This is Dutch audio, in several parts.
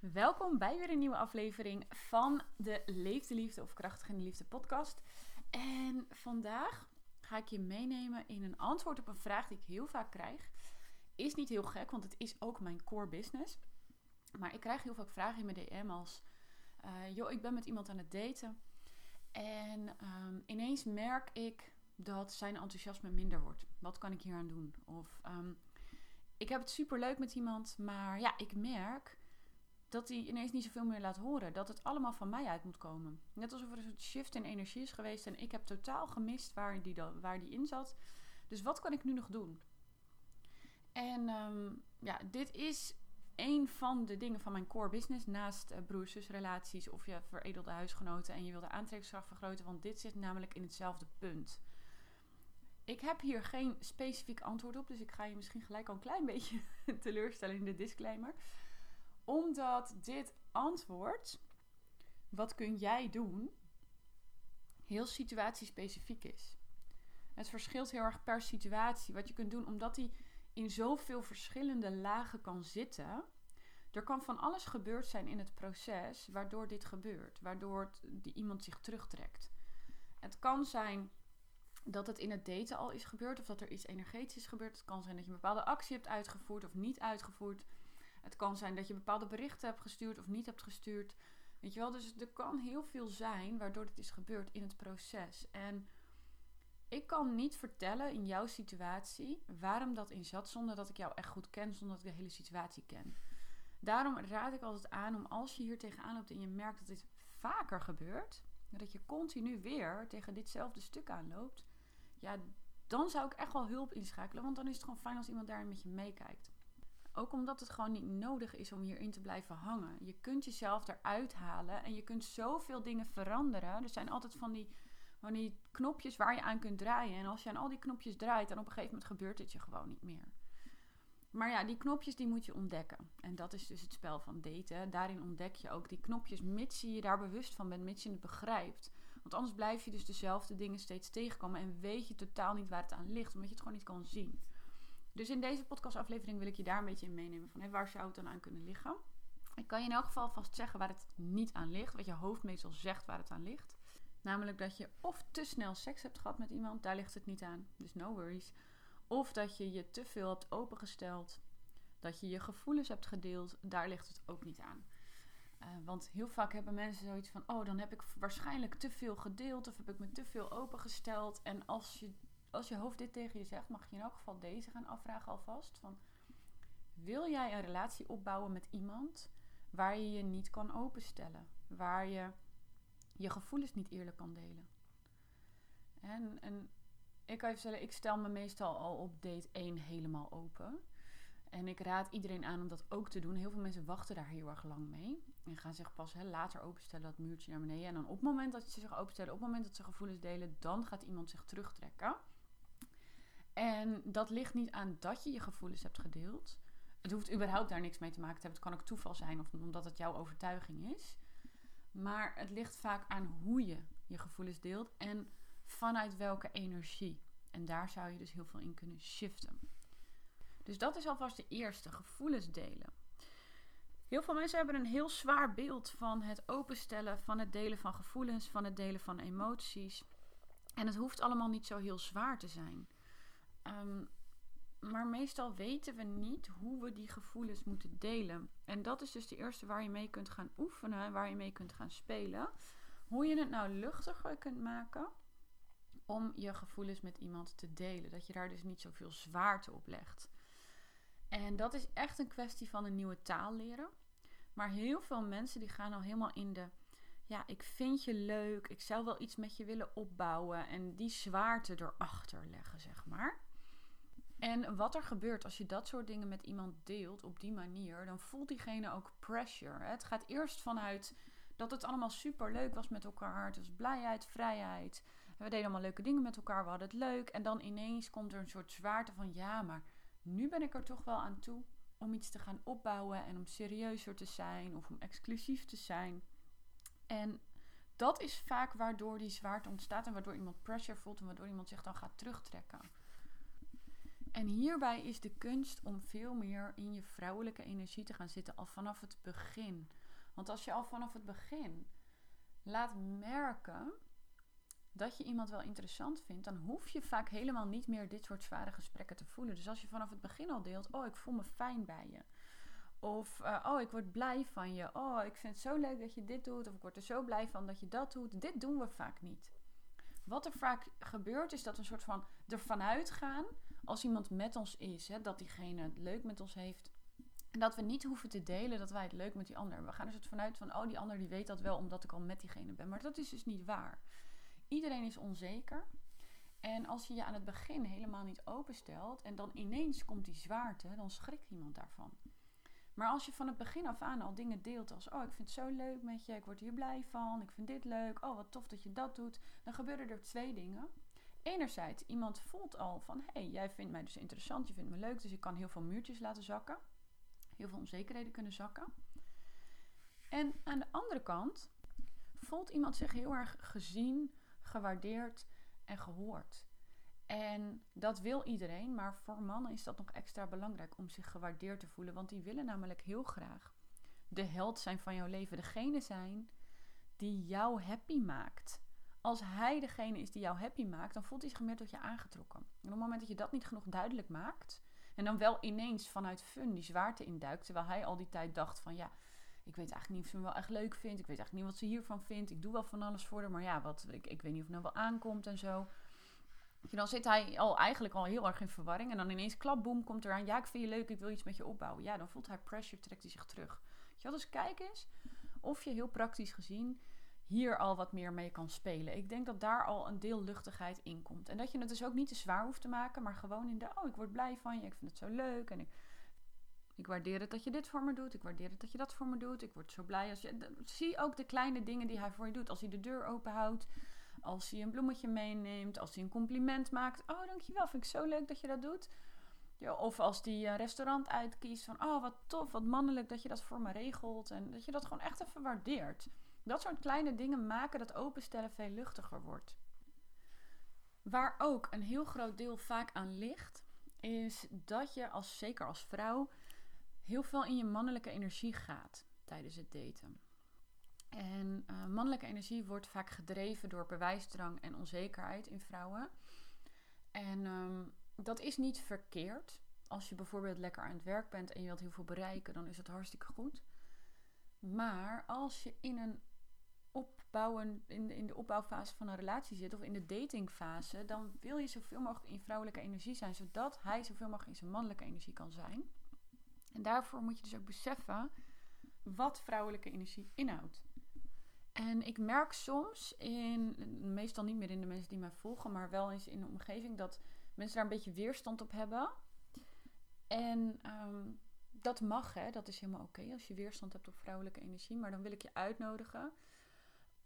Welkom bij weer een nieuwe aflevering van de Leef de Liefde of Krachtig in de Liefde podcast. En vandaag ga ik je meenemen in een antwoord op een vraag die ik heel vaak krijg. Is niet heel gek, want het is ook mijn core business. Maar ik krijg heel vaak vragen in mijn DM als... Uh, joh, ik ben met iemand aan het daten. En um, ineens merk ik dat zijn enthousiasme minder wordt. Wat kan ik hier aan doen? Of um, ik heb het super leuk met iemand, maar ja, ik merk dat hij ineens niet zoveel meer laat horen. Dat het allemaal van mij uit moet komen. Net alsof er een soort shift in energie is geweest en ik heb totaal gemist waar die, waar die in zat. Dus wat kan ik nu nog doen? En um, ja, dit is een van de dingen van mijn core business. Naast uh, broers-zusrelaties of je veredelde huisgenoten en je wil de aantrekkingskracht vergroten. Want dit zit namelijk in hetzelfde punt. Ik heb hier geen specifiek antwoord op, dus ik ga je misschien gelijk al een klein beetje teleurstellen in de disclaimer. Omdat dit antwoord, wat kun jij doen, heel situatiespecifiek is. Het verschilt heel erg per situatie wat je kunt doen, omdat die in zoveel verschillende lagen kan zitten. Er kan van alles gebeurd zijn in het proces waardoor dit gebeurt, waardoor die iemand zich terugtrekt. Het kan zijn dat het in het daten al is gebeurd of dat er iets energetisch is gebeurd. Het kan zijn dat je een bepaalde actie hebt uitgevoerd of niet uitgevoerd. Het kan zijn dat je bepaalde berichten hebt gestuurd of niet hebt gestuurd. Weet je wel, dus er kan heel veel zijn waardoor dit is gebeurd in het proces. En ik kan niet vertellen in jouw situatie waarom dat in zat zonder dat ik jou echt goed ken, zonder dat ik de hele situatie ken. Daarom raad ik altijd aan om als je hier tegenaan loopt en je merkt dat dit vaker gebeurt, dat je continu weer tegen ditzelfde stuk aanloopt, ja, dan zou ik echt wel hulp inschakelen. Want dan is het gewoon fijn als iemand daarin met je meekijkt. Ook omdat het gewoon niet nodig is om hierin te blijven hangen. Je kunt jezelf eruit halen en je kunt zoveel dingen veranderen. Er zijn altijd van die, van die knopjes waar je aan kunt draaien. En als je aan al die knopjes draait, dan op een gegeven moment gebeurt het je gewoon niet meer. Maar ja, die knopjes die moet je ontdekken. En dat is dus het spel van daten. Daarin ontdek je ook die knopjes, mits je je daar bewust van bent, mits je het begrijpt. Want anders blijf je dus dezelfde dingen steeds tegenkomen en weet je totaal niet waar het aan ligt, omdat je het gewoon niet kan zien. Dus in deze podcastaflevering wil ik je daar een beetje in meenemen van waar zou het dan aan kunnen liggen. Ik kan je in elk geval vast zeggen waar het niet aan ligt, wat je hoofd meestal zegt waar het aan ligt. Namelijk dat je of te snel seks hebt gehad met iemand, daar ligt het niet aan, dus no worries. Of dat je je te veel hebt opengesteld, dat je je gevoelens hebt gedeeld, daar ligt het ook niet aan. Uh, want heel vaak hebben mensen zoiets van: oh, dan heb ik waarschijnlijk te veel gedeeld of heb ik me te veel opengesteld. En als je, als je hoofd dit tegen je zegt, mag je in elk geval deze gaan afvragen alvast: van, wil jij een relatie opbouwen met iemand waar je je niet kan openstellen, waar je je gevoelens niet eerlijk kan delen? En, en ik kan even zeggen, ik stel me meestal al op date 1 helemaal open. En ik raad iedereen aan om dat ook te doen. Heel veel mensen wachten daar heel erg lang mee. En gaan zich pas later openstellen, dat muurtje naar beneden. En dan op het moment dat ze zich openstellen, op het moment dat ze gevoelens delen, dan gaat iemand zich terugtrekken. En dat ligt niet aan dat je je gevoelens hebt gedeeld. Het hoeft überhaupt daar niks mee te maken te hebben. Het kan ook toeval zijn of omdat het jouw overtuiging is. Maar het ligt vaak aan hoe je je gevoelens deelt en vanuit welke energie. En daar zou je dus heel veel in kunnen shiften. Dus dat is alvast de eerste, gevoelens delen. Heel veel mensen hebben een heel zwaar beeld van het openstellen, van het delen van gevoelens, van het delen van emoties. En het hoeft allemaal niet zo heel zwaar te zijn. Um, maar meestal weten we niet hoe we die gevoelens moeten delen. En dat is dus de eerste waar je mee kunt gaan oefenen, waar je mee kunt gaan spelen. Hoe je het nou luchtiger kunt maken om je gevoelens met iemand te delen. Dat je daar dus niet zoveel zwaarte op legt. En dat is echt een kwestie van een nieuwe taal leren. Maar heel veel mensen die gaan al helemaal in de ja, ik vind je leuk, ik zou wel iets met je willen opbouwen en die zwaarte erachter leggen, zeg maar. En wat er gebeurt als je dat soort dingen met iemand deelt op die manier, dan voelt diegene ook pressure. Het gaat eerst vanuit dat het allemaal super leuk was met elkaar. Het was blijheid, vrijheid. We deden allemaal leuke dingen met elkaar, we hadden het leuk. En dan ineens komt er een soort zwaarte van ja, maar nu ben ik er toch wel aan toe om iets te gaan opbouwen en om serieuzer te zijn of om exclusief te zijn. En dat is vaak waardoor die zwaarte ontstaat en waardoor iemand pressure voelt en waardoor iemand zich dan gaat terugtrekken. En hierbij is de kunst om veel meer in je vrouwelijke energie te gaan zitten al vanaf het begin. Want als je al vanaf het begin laat merken dat je iemand wel interessant vindt, dan hoef je vaak helemaal niet meer dit soort zware gesprekken te voelen. Dus als je vanaf het begin al deelt, oh, ik voel me fijn bij je. Of, uh, oh, ik word blij van je. Oh, ik vind het zo leuk dat je dit doet. Of ik word er zo blij van dat je dat doet. Dit doen we vaak niet. Wat er vaak gebeurt, is dat we een soort van ervan uitgaan, als iemand met ons is, hè, dat diegene het leuk met ons heeft. Dat we niet hoeven te delen dat wij het leuk met die ander. We gaan er soort vanuit van, oh, die ander die weet dat wel omdat ik al met diegene ben. Maar dat is dus niet waar. Iedereen is onzeker. En als je je aan het begin helemaal niet openstelt en dan ineens komt die zwaarte, dan schrikt iemand daarvan. Maar als je van het begin af aan al dingen deelt als: Oh, ik vind het zo leuk met je, ik word hier blij van, ik vind dit leuk, oh, wat tof dat je dat doet, dan gebeuren er twee dingen. Enerzijds, iemand voelt al van: Hé, hey, jij vindt mij dus interessant, je vindt me leuk, dus ik kan heel veel muurtjes laten zakken, heel veel onzekerheden kunnen zakken. En aan de andere kant voelt iemand zich heel erg gezien, gewaardeerd en gehoord. En dat wil iedereen, maar voor mannen is dat nog extra belangrijk om zich gewaardeerd te voelen. Want die willen namelijk heel graag de held zijn van jouw leven. Degene zijn die jou happy maakt. Als hij degene is die jou happy maakt, dan voelt hij zich meer tot je aangetrokken. En op het moment dat je dat niet genoeg duidelijk maakt, en dan wel ineens vanuit fun die zwaarte induikt, terwijl hij al die tijd dacht van ja, ik weet eigenlijk niet of ze me wel echt leuk vindt. Ik weet eigenlijk niet wat ze hiervan vindt. Ik doe wel van alles voor haar, maar ja, wat, ik, ik weet niet of het nou wel aankomt en zo dan zit hij al eigenlijk al heel erg in verwarring. En dan ineens klapboom komt eraan. Ja, ik vind je leuk, ik wil iets met je opbouwen. Ja, dan voelt hij pressure, trekt hij zich terug. Je dus kijk eens of je heel praktisch gezien hier al wat meer mee kan spelen. Ik denk dat daar al een deel luchtigheid in komt. En dat je het dus ook niet te zwaar hoeft te maken, maar gewoon in de, oh, ik word blij van je, ik vind het zo leuk en ik, ik waardeer het dat je dit voor me doet, ik waardeer het dat je dat voor me doet, ik word zo blij als je, zie ook de kleine dingen die hij voor je doet. Als hij de deur open houdt, als hij een bloemetje meeneemt, als hij een compliment maakt. Oh, dankjewel, vind ik zo leuk dat je dat doet. Ja, of als die een restaurant uitkiest van, oh wat tof, wat mannelijk dat je dat voor me regelt. En dat je dat gewoon echt even waardeert. Dat soort kleine dingen maken dat openstellen veel luchtiger wordt. Waar ook een heel groot deel vaak aan ligt, is dat je als, zeker als vrouw, heel veel in je mannelijke energie gaat tijdens het daten. En uh, mannelijke energie wordt vaak gedreven door bewijsdrang en onzekerheid in vrouwen. En um, dat is niet verkeerd. Als je bijvoorbeeld lekker aan het werk bent en je wilt heel veel bereiken, dan is het hartstikke goed. Maar als je in een opbouwen, in in de opbouwfase van een relatie zit of in de datingfase, dan wil je zoveel mogelijk in vrouwelijke energie zijn, zodat hij zoveel mogelijk in zijn mannelijke energie kan zijn. En daarvoor moet je dus ook beseffen wat vrouwelijke energie inhoudt. En ik merk soms, in, meestal niet meer in de mensen die mij volgen, maar wel eens in de omgeving, dat mensen daar een beetje weerstand op hebben. En ehm, dat mag, hè? dat is helemaal oké als je weerstand hebt op vrouwelijke energie. Maar dan wil ik je uitnodigen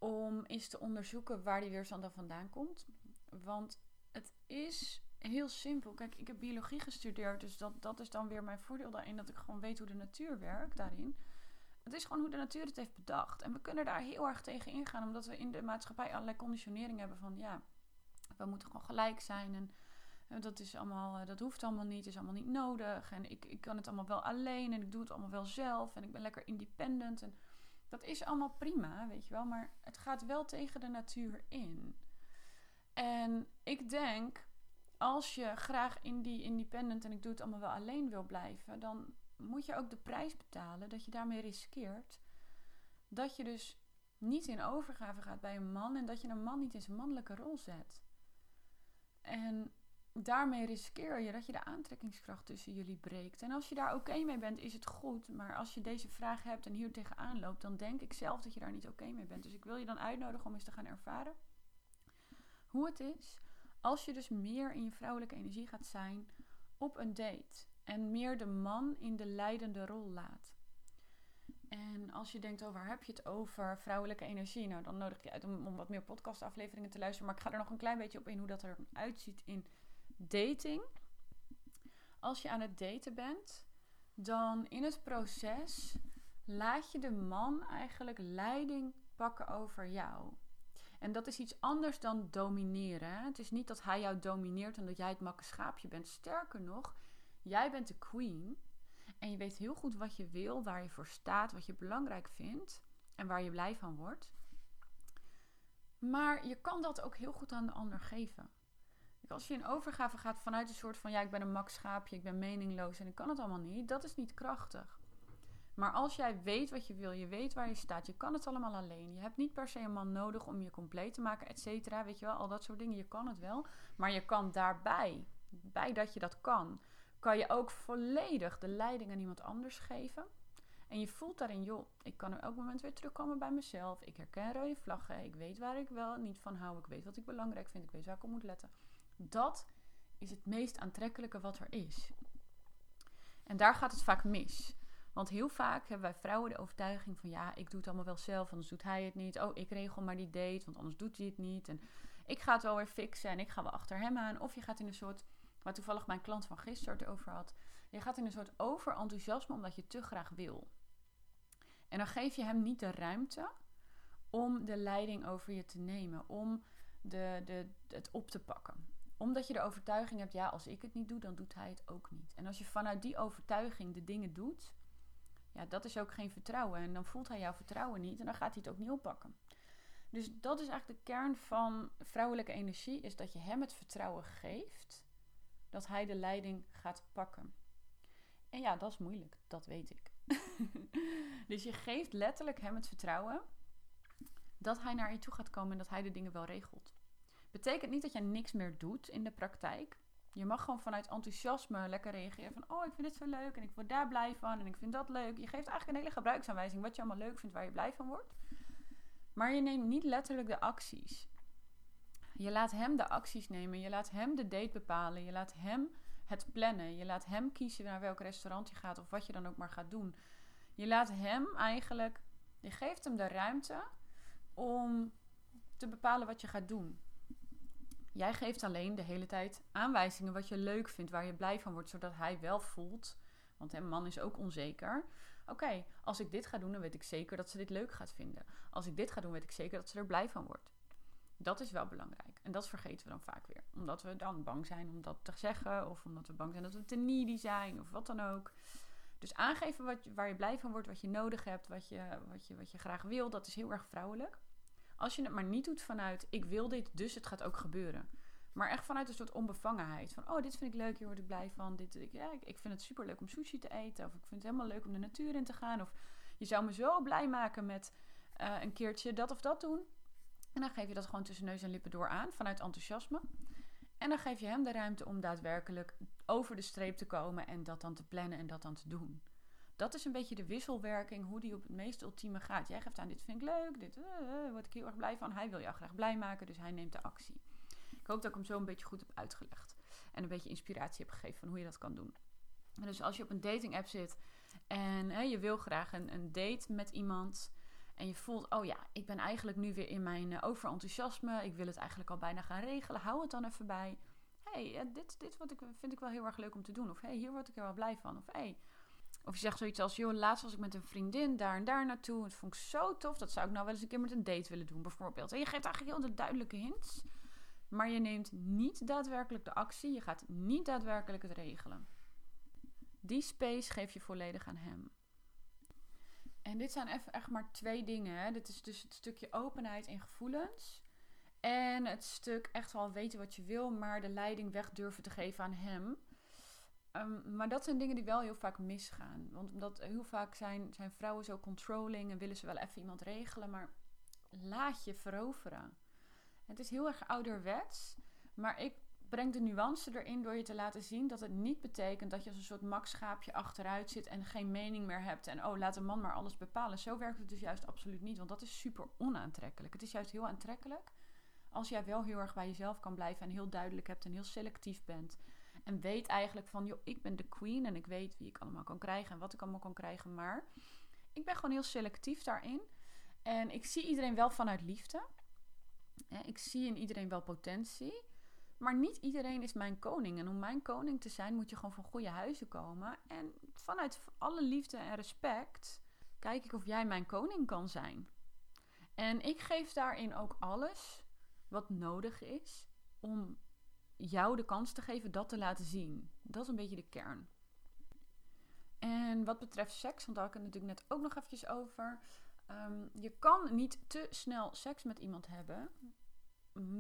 om eens te onderzoeken waar die weerstand dan vandaan komt. Want het is heel simpel. Kijk, ik heb biologie gestudeerd, dus dat, dat is dan weer mijn voordeel daarin, dat ik gewoon weet hoe de natuur werkt daarin. Het is gewoon hoe de natuur het heeft bedacht. En we kunnen daar heel erg tegen ingaan, omdat we in de maatschappij allerlei conditionering hebben van ja, we moeten gewoon gelijk zijn. En eh, dat, is allemaal, eh, dat hoeft allemaal niet, is allemaal niet nodig. En ik, ik kan het allemaal wel alleen en ik doe het allemaal wel zelf. En ik ben lekker independent. En dat is allemaal prima, weet je wel. Maar het gaat wel tegen de natuur in. En ik denk, als je graag in die independent en ik doe het allemaal wel alleen wil blijven, dan moet je ook de prijs betalen dat je daarmee riskeert dat je dus niet in overgave gaat bij een man en dat je een man niet in zijn mannelijke rol zet. En daarmee riskeer je dat je de aantrekkingskracht tussen jullie breekt. En als je daar oké mee bent, is het goed. Maar als je deze vraag hebt en hier tegenaan loopt, dan denk ik zelf dat je daar niet oké mee bent. Dus ik wil je dan uitnodigen om eens te gaan ervaren hoe het is als je dus meer in je vrouwelijke energie gaat zijn op een date. En meer de man in de leidende rol laat. En als je denkt, oh, waar heb je het over? Vrouwelijke energie. Nou, dan nodig ik je uit om, om wat meer podcastafleveringen te luisteren. Maar ik ga er nog een klein beetje op in hoe dat eruit ziet in dating. Als je aan het daten bent, dan in het proces laat je de man eigenlijk leiding pakken over jou. En dat is iets anders dan domineren. Het is niet dat hij jou domineert en dat jij het makke schaapje bent. Sterker nog, jij bent de queen. En je weet heel goed wat je wil, waar je voor staat, wat je belangrijk vindt en waar je blij van wordt. Maar je kan dat ook heel goed aan de ander geven. Als je in overgave gaat vanuit een soort van ja, ik ben een max schaapje, ik ben meningloos en ik kan het allemaal niet, dat is niet krachtig. Maar als jij weet wat je wil, je weet waar je staat, je kan het allemaal alleen. Je hebt niet per se een man nodig om je compleet te maken, et cetera. Weet je wel, al dat soort dingen. Je kan het wel. Maar je kan daarbij, bij dat je dat kan, kan je ook volledig de leiding aan iemand anders geven. En je voelt daarin, joh, ik kan op elk moment weer terugkomen bij mezelf. Ik herken rode vlaggen. Ik weet waar ik wel niet van hou. Ik weet wat ik belangrijk vind. Ik weet waar ik op moet letten. Dat is het meest aantrekkelijke wat er is. En daar gaat het vaak mis. Want heel vaak hebben wij vrouwen de overtuiging van ja, ik doe het allemaal wel zelf, anders doet hij het niet. Oh, ik regel maar die date, want anders doet hij het niet. En ik ga het wel weer fixen en ik ga wel achter hem aan. Of je gaat in een soort, waar toevallig mijn klant van gisteren het over had. Je gaat in een soort overenthousiasme omdat je te graag wil. En dan geef je hem niet de ruimte om de leiding over je te nemen, om de, de, het op te pakken omdat je de overtuiging hebt, ja, als ik het niet doe, dan doet hij het ook niet. En als je vanuit die overtuiging de dingen doet, ja, dat is ook geen vertrouwen. En dan voelt hij jouw vertrouwen niet en dan gaat hij het ook niet oppakken. Dus dat is eigenlijk de kern van vrouwelijke energie, is dat je hem het vertrouwen geeft dat hij de leiding gaat pakken. En ja, dat is moeilijk, dat weet ik. dus je geeft letterlijk hem het vertrouwen dat hij naar je toe gaat komen en dat hij de dingen wel regelt. Betekent niet dat je niks meer doet in de praktijk. Je mag gewoon vanuit enthousiasme lekker reageren van... oh, ik vind dit zo leuk en ik word daar blij van en ik vind dat leuk. Je geeft eigenlijk een hele gebruiksaanwijzing wat je allemaal leuk vindt, waar je blij van wordt. Maar je neemt niet letterlijk de acties. Je laat hem de acties nemen. Je laat hem de date bepalen. Je laat hem het plannen. Je laat hem kiezen naar welk restaurant je gaat of wat je dan ook maar gaat doen. Je laat hem eigenlijk... Je geeft hem de ruimte om te bepalen wat je gaat doen. Jij geeft alleen de hele tijd aanwijzingen wat je leuk vindt, waar je blij van wordt, zodat hij wel voelt. Want een man is ook onzeker. Oké, als ik dit ga doen, dan weet ik zeker dat ze dit leuk gaat vinden. Als ik dit ga doen, weet ik zeker dat ze er blij van wordt. Dat is wel belangrijk. En dat vergeten we dan vaak weer. Omdat we dan bang zijn om dat te zeggen. Of omdat we bang zijn dat we te needy zijn. Of wat dan ook. Dus aangeven wat, waar je blij van wordt. Wat je nodig hebt. Wat je, wat, je, wat je graag wil. Dat is heel erg vrouwelijk. Als je het maar niet doet vanuit ik wil dit, dus het gaat ook gebeuren. Maar echt vanuit een soort onbevangenheid. Van oh, dit vind ik leuk, hier word ik blij van. Dit, ik, ja, ik vind het super leuk om sushi te eten. Of ik vind het helemaal leuk om de natuur in te gaan. Of je zou me zo blij maken met uh, een keertje dat of dat doen. En dan geef je dat gewoon tussen neus en lippen door aan, vanuit enthousiasme. En dan geef je hem de ruimte om daadwerkelijk over de streep te komen en dat dan te plannen en dat dan te doen dat is een beetje de wisselwerking, hoe die op het meest ultieme gaat. Jij geeft aan, dit vind ik leuk, dit uh, word ik heel erg blij van. Hij wil jou graag blij maken, dus hij neemt de actie. Ik hoop dat ik hem zo een beetje goed heb uitgelegd. En een beetje inspiratie heb gegeven van hoe je dat kan doen. Dus als je op een dating app zit en je wil graag een, een, date met iemand. En je voelt, oh ja, ik ben eigenlijk nu weer in mijn overenthousiasme. Ik wil het eigenlijk al bijna gaan regelen. Hou het dan even bij. hey, dit, dit wat ik, vind ik wel heel erg leuk om te doen. Of hey, hier word ik er wel blij van. Of hey, of je zegt zoiets als, joh, laatst was ik met een vriendin daar en daar naartoe. Het vond ik zo tof. Dat zou ik nou wel eens een keer met een date willen doen, bijvoorbeeld. En je geeft eigenlijk heel de duidelijke hints. Maar je neemt niet daadwerkelijk de actie. Je gaat niet daadwerkelijk het regelen. Die space geef je volledig aan hem. En dit zijn even echt maar twee dingen. Hè. Dit is dus het stukje openheid en gevoelens. En het stuk echt wel weten wat je wil, maar de leiding weg durven te geven aan hem. Ehm, maar dat zijn dingen die wel heel vaak misgaan. Want omdat heel vaak zijn, zijn vrouwen zo controlling en willen ze wel even iemand regelen, maar laat je veroveren. Het is heel erg ouderwets, maar ik breng de nuance erin door je te laten zien dat het niet betekent dat je als een soort makschaapje achteruit zit en geen mening meer hebt. En oh, laat een man maar alles bepalen. Zo werkt het dus juist absoluut niet, want dat is super onaantrekkelijk. Het is juist heel aantrekkelijk als jij wel heel erg bij jezelf kan blijven en heel duidelijk hebt en heel selectief bent. En weet eigenlijk van, joh, ik ben de queen en ik weet wie ik allemaal kan krijgen en wat ik allemaal kan krijgen. Maar ik ben gewoon heel selectief daarin. En ik zie iedereen wel vanuit liefde. Ik zie in iedereen wel potentie. Maar niet iedereen is mijn koning. En om mijn koning te zijn, moet je gewoon van goede huizen komen. En vanuit alle liefde en respect kijk ik of jij mijn koning kan zijn. En ik geef daarin ook alles wat nodig is om jou de kans te geven dat te laten zien. Dat is een beetje de kern. En wat betreft seks, want daar had ik het natuurlijk net ook nog eventjes over. Ehm, je kan niet te snel seks met iemand hebben,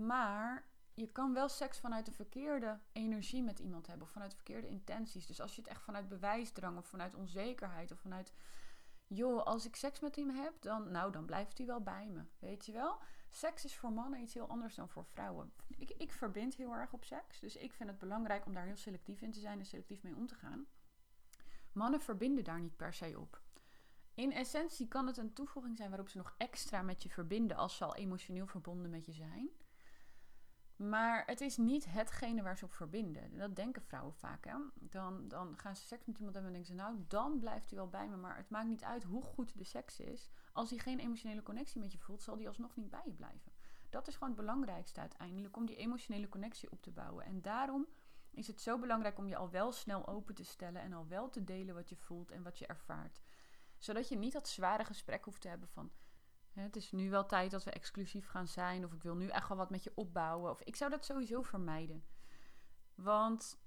maar je kan wel seks vanuit de verkeerde energie met iemand hebben. Of vanuit verkeerde intenties. Dus als je het echt vanuit bewijsdrang of vanuit onzekerheid of vanuit... joh, als ik seks met hem heb, dan, nou, dan blijft hij wel bij me. Weet je wel? Seks is voor mannen iets heel anders dan voor vrouwen. Ik, ik verbind heel erg op seks. Dus ik vind het belangrijk om daar heel selectief in te zijn en selectief mee om te gaan. Mannen verbinden daar niet per se op. In essentie kan het een toevoeging zijn waarop ze nog extra met je verbinden als ze al emotioneel verbonden met je zijn. Maar het is niet hetgene waar ze op verbinden. Dat denken vrouwen vaak. Hè? Dan, dan gaan ze seks met iemand hebben en denken ze, nou, dan blijft hij wel bij me. Maar het maakt niet uit hoe goed de seks is. Als hij geen emotionele connectie met je voelt, zal hij alsnog niet bij je blijven. Dat is gewoon het belangrijkste uiteindelijk, om die emotionele connectie op te bouwen. En daarom is het zo belangrijk om je al wel snel open te stellen en al wel te delen wat je voelt en wat je ervaart. Zodat je niet dat zware gesprek hoeft te hebben van het is nu wel tijd dat we exclusief gaan zijn. Of ik wil nu echt wel wat met je opbouwen. Of ik zou dat sowieso vermijden. Want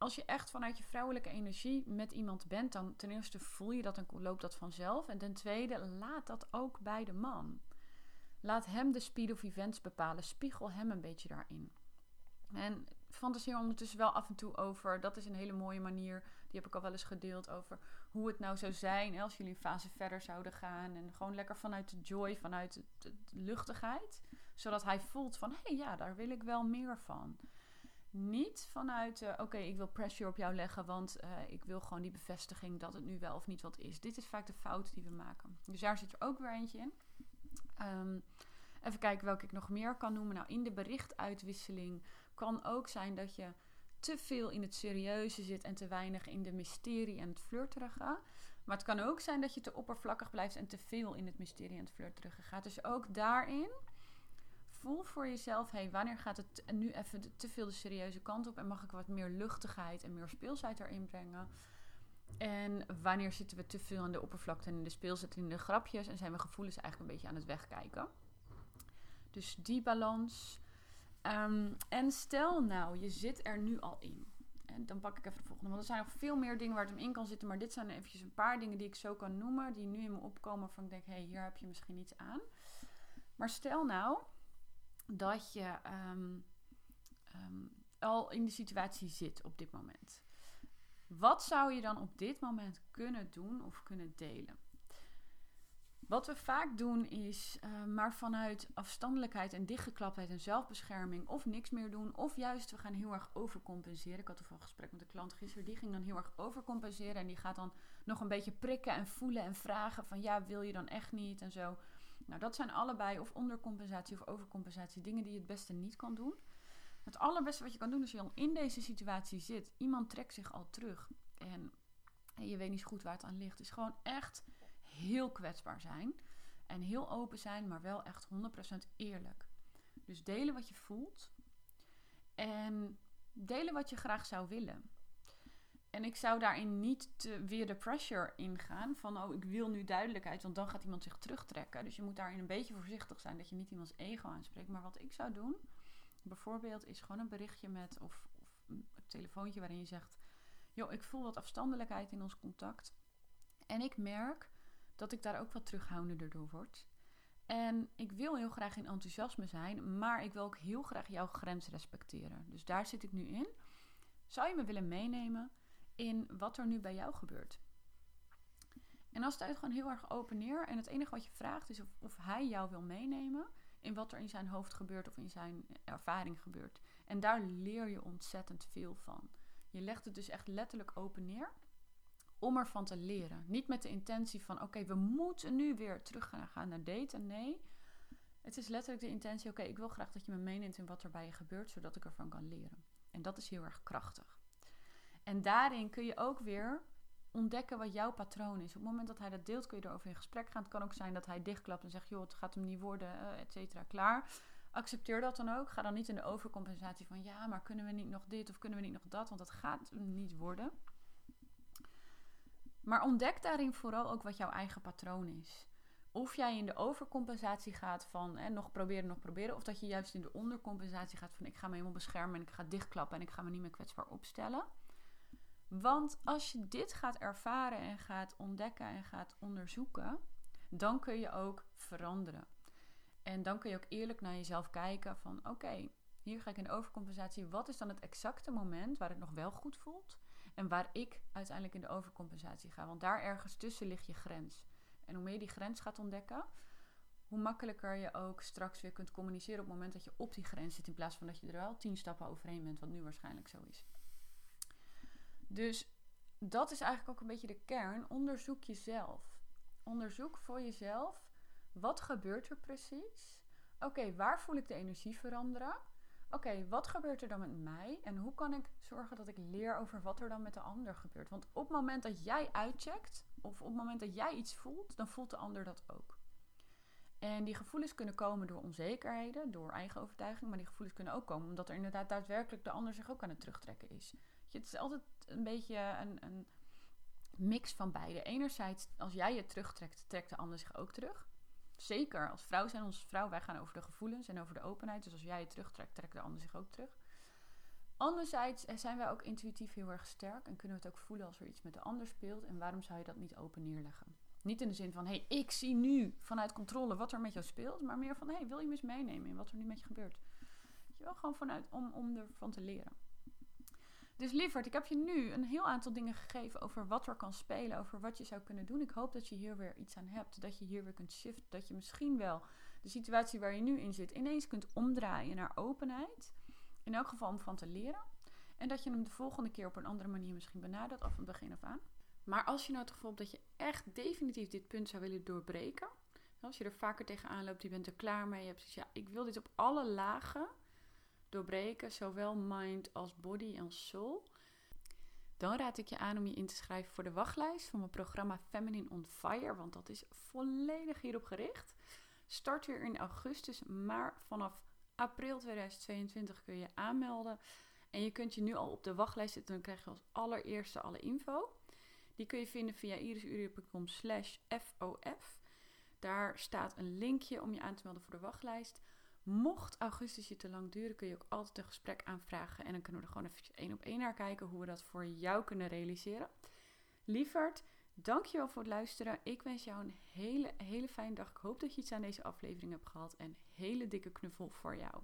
als je echt vanuit je vrouwelijke energie met iemand bent, dan ten eerste voel je dat en loopt dat vanzelf. En ten tweede, laat dat ook bij de man. Laat hem de speed of events bepalen. Spiegel hem een beetje daarin. En fantaseer ondertussen wel af en toe over. Dat is een hele mooie manier. Die heb ik al wel eens gedeeld over hoe het nou zou zijn als jullie een fase verder zouden gaan. En gewoon lekker vanuit de joy, vanuit de, luchtigheid. Zodat hij voelt van, hé hey, ja, daar wil ik wel meer van. Niet vanuit, uh, oké, ik wil pressure op jou leggen, want uh, ik wil gewoon die bevestiging dat het nu wel of niet wat is. Dit is vaak de fout die we maken. Dus daar zit er ook weer eentje in. Um, even kijken welke ik nog meer kan noemen. Nou, in de berichtuitwisseling kan ook zijn dat je te veel in het serieuze zit en te weinig in de mysterie en het flirterige. Maar het kan ook zijn dat je te oppervlakkig blijft en te veel in het mysterie en het flirterige gaat. Dus ook daarin voel voor jezelf, hey, wanneer gaat het nu even te veel de serieuze kant op en mag ik wat meer luchtigheid en meer speelsheid erin brengen? En wanneer zitten we te veel in de oppervlakte en in de speelsheid in de grapjes en zijn we gevoelens eigenlijk een beetje aan het wegkijken? Dus die balans. Ehm, en stel nou, je zit er nu al in. En dan pak ik even de volgende. Want er zijn nog veel meer dingen waar het hem in kan zitten. Maar dit zijn eventjes een paar dingen die ik zo kan noemen. Die nu in me opkomen van ik denk, hé, hey, hier heb je misschien iets aan. Maar stel nou dat je ehm, ehm, al in de situatie zit op dit moment. Wat zou je dan op dit moment kunnen doen of kunnen delen? Wat we vaak doen is uh, maar vanuit afstandelijkheid en dichtgeklaptheid en zelfbescherming of niks meer doen. Of juist we gaan heel erg overcompenseren. Ik had toevallig een gesprek met een klant gisteren. Die ging dan heel erg overcompenseren. En die gaat dan nog een beetje prikken en voelen en vragen van ja, wil je dan echt niet en zo. Nou, dat zijn allebei of ondercompensatie of overcompensatie dingen die je het beste niet kan doen. Het allerbeste wat je kan doen als je al in deze situatie zit. Iemand trekt zich al terug en, en je weet niet goed waar het aan ligt. Is gewoon echt heel kwetsbaar zijn. En heel open zijn, maar wel echt 100% eerlijk. Dus delen wat je voelt. En delen wat je graag zou willen. En ik zou daarin niet weer de pressure ingaan van oh, ik wil nu duidelijkheid, want dan gaat iemand zich terugtrekken. Dus je moet daarin een beetje voorzichtig zijn dat je niet iemands ego aanspreekt. Maar wat ik zou doen, bijvoorbeeld, is gewoon een berichtje met of, of een telefoontje waarin je zegt: joh, ik voel wat afstandelijkheid in ons contact. En ik merk dat ik daar ook wat terughoudender door word. En ik wil heel graag in enthousiasme zijn, maar ik wil ook heel graag jouw grens respecteren. Dus daar zit ik nu in. Zou je me willen meenemen in wat er nu bij jou gebeurt? En als het gewoon heel erg open neer en het enige wat je vraagt is of, of hij jou wil meenemen in wat er in zijn hoofd gebeurt of in zijn ervaring gebeurt. En daar leer je ontzettend veel van. Je legt het dus echt letterlijk open neer om ervan te leren. Niet met de intentie van: oké, we moeten nu weer terug gaan naar daten. Nee, het is letterlijk de intentie: oké, ik wil graag dat je me meeneemt in wat er bij je gebeurt, zodat ik ervan kan leren. En dat is heel erg krachtig. En daarin kun je ook weer ontdekken wat jouw patroon is. Op het moment dat hij dat deelt, kun je erover in gesprek gaan. Het kan ook zijn dat hij dichtklapt en zegt: joh, het gaat hem niet worden, uh, et cetera, klaar. Accepteer dat dan ook. Ga dan niet in de overcompensatie van ja, maar kunnen we niet nog dit of kunnen we niet nog dat? Want dat gaat niet worden. Maar ontdek daarin vooral ook wat jouw eigen patroon is. Of jij in de overcompensatie gaat van hè, nog proberen, nog proberen. Of dat je juist in de ondercompensatie gaat van ik ga me helemaal beschermen en ik ga dichtklappen en ik ga me niet meer kwetsbaar opstellen. Want als je dit gaat ervaren en gaat ontdekken en gaat onderzoeken, dan kun je ook veranderen. En dan kun je ook eerlijk naar jezelf kijken van oké, hier ga ik in de overcompensatie. Wat is dan het exacte moment waar het nog wel goed voelt? En waar ik uiteindelijk in de overcompensatie ga. Want daar ergens tussen ligt je grens. En hoe meer je die grens gaat ontdekken, hoe makkelijker je ook straks weer kunt communiceren op het moment dat je op die grens zit. In plaats van dat je er wel tien stappen overheen bent, wat nu waarschijnlijk zo is. Dus dat is eigenlijk ook een beetje de kern. Onderzoek jezelf. Onderzoek voor jezelf. Wat gebeurt er precies? Oké, waar voel ik de energie veranderen? Oké, wat gebeurt er dan met mij? En hoe kan ik zorgen dat ik leer over wat er dan met de ander gebeurt? Want op het moment dat jij uitcheckt, of op het moment dat jij iets voelt, dan voelt de ander dat ook. En die gevoelens kunnen komen door onzekerheden, door eigen overtuiging, maar die gevoelens kunnen ook komen omdat er inderdaad daadwerkelijk de ander zich ook aan het terugtrekken is. Het is altijd een beetje een, een mix van beide. Enerzijds, als jij je terugtrekt, trekt de ander zich ook terug. Zeker, als vrouw zijn onze vrouw, wij gaan over de gevoelens en over de openheid. Dus als jij je terugtrekt, trekt de ander zich ook terug. Anderzijds eh, zijn wij ook intuïtief heel erg sterk en kunnen we het ook voelen als er iets met de ander speelt. En waarom zou je dat niet open neerleggen? Niet in de zin van, hé, hey, ik zie nu vanuit controle wat er met jou speelt, maar meer van, hé, hey, wil je me eens meenemen in wat er nu met je gebeurt? Je wel gewoon vanuit om, om ervan te leren. Dus lieverd, ik heb je nu een heel aantal dingen gegeven over wat er kan spelen, over wat je zou kunnen doen. Ik hoop dat je hier weer iets aan hebt, dat je hier weer kunt shiften, dat je misschien wel de situatie waar je nu in zit ineens kunt omdraaien naar openheid. In elk geval om van te leren. En dat je hem de volgende keer op een andere manier misschien benadert, af het begin af aan. Maar als je nou het gevoel hebt dat je echt definitief dit punt zou willen doorbreken, als je er vaker tegenaan loopt, je bent er klaar mee, je hebt zoiets, ja, ik wil dit op alle lagen doorbreken, zowel mind als body en soul, dan raad ik je aan om je in te schrijven voor de wachtlijst van mijn programma Feminine on Fire, want dat is volledig hierop gericht. Start weer in augustus, maar vanaf april 2022 kun je aanmelden. En je kunt je nu al op de wachtlijst zetten, dan krijg je als allereerste alle info. Die kun je vinden via irisurië.com slash FOF. Daar staat een linkje om je aan te melden voor de wachtlijst. Mocht augustus je te lang duren, kun je ook altijd een gesprek aanvragen. En dan kunnen we er gewoon even één op één naar kijken hoe we dat voor jou kunnen realiseren. Lieverd, dankjewel voor het luisteren. Ik wens jou een hele, hele fijne dag. Ik hoop dat je iets aan deze aflevering hebt gehad. En hele dikke knuffel voor jou.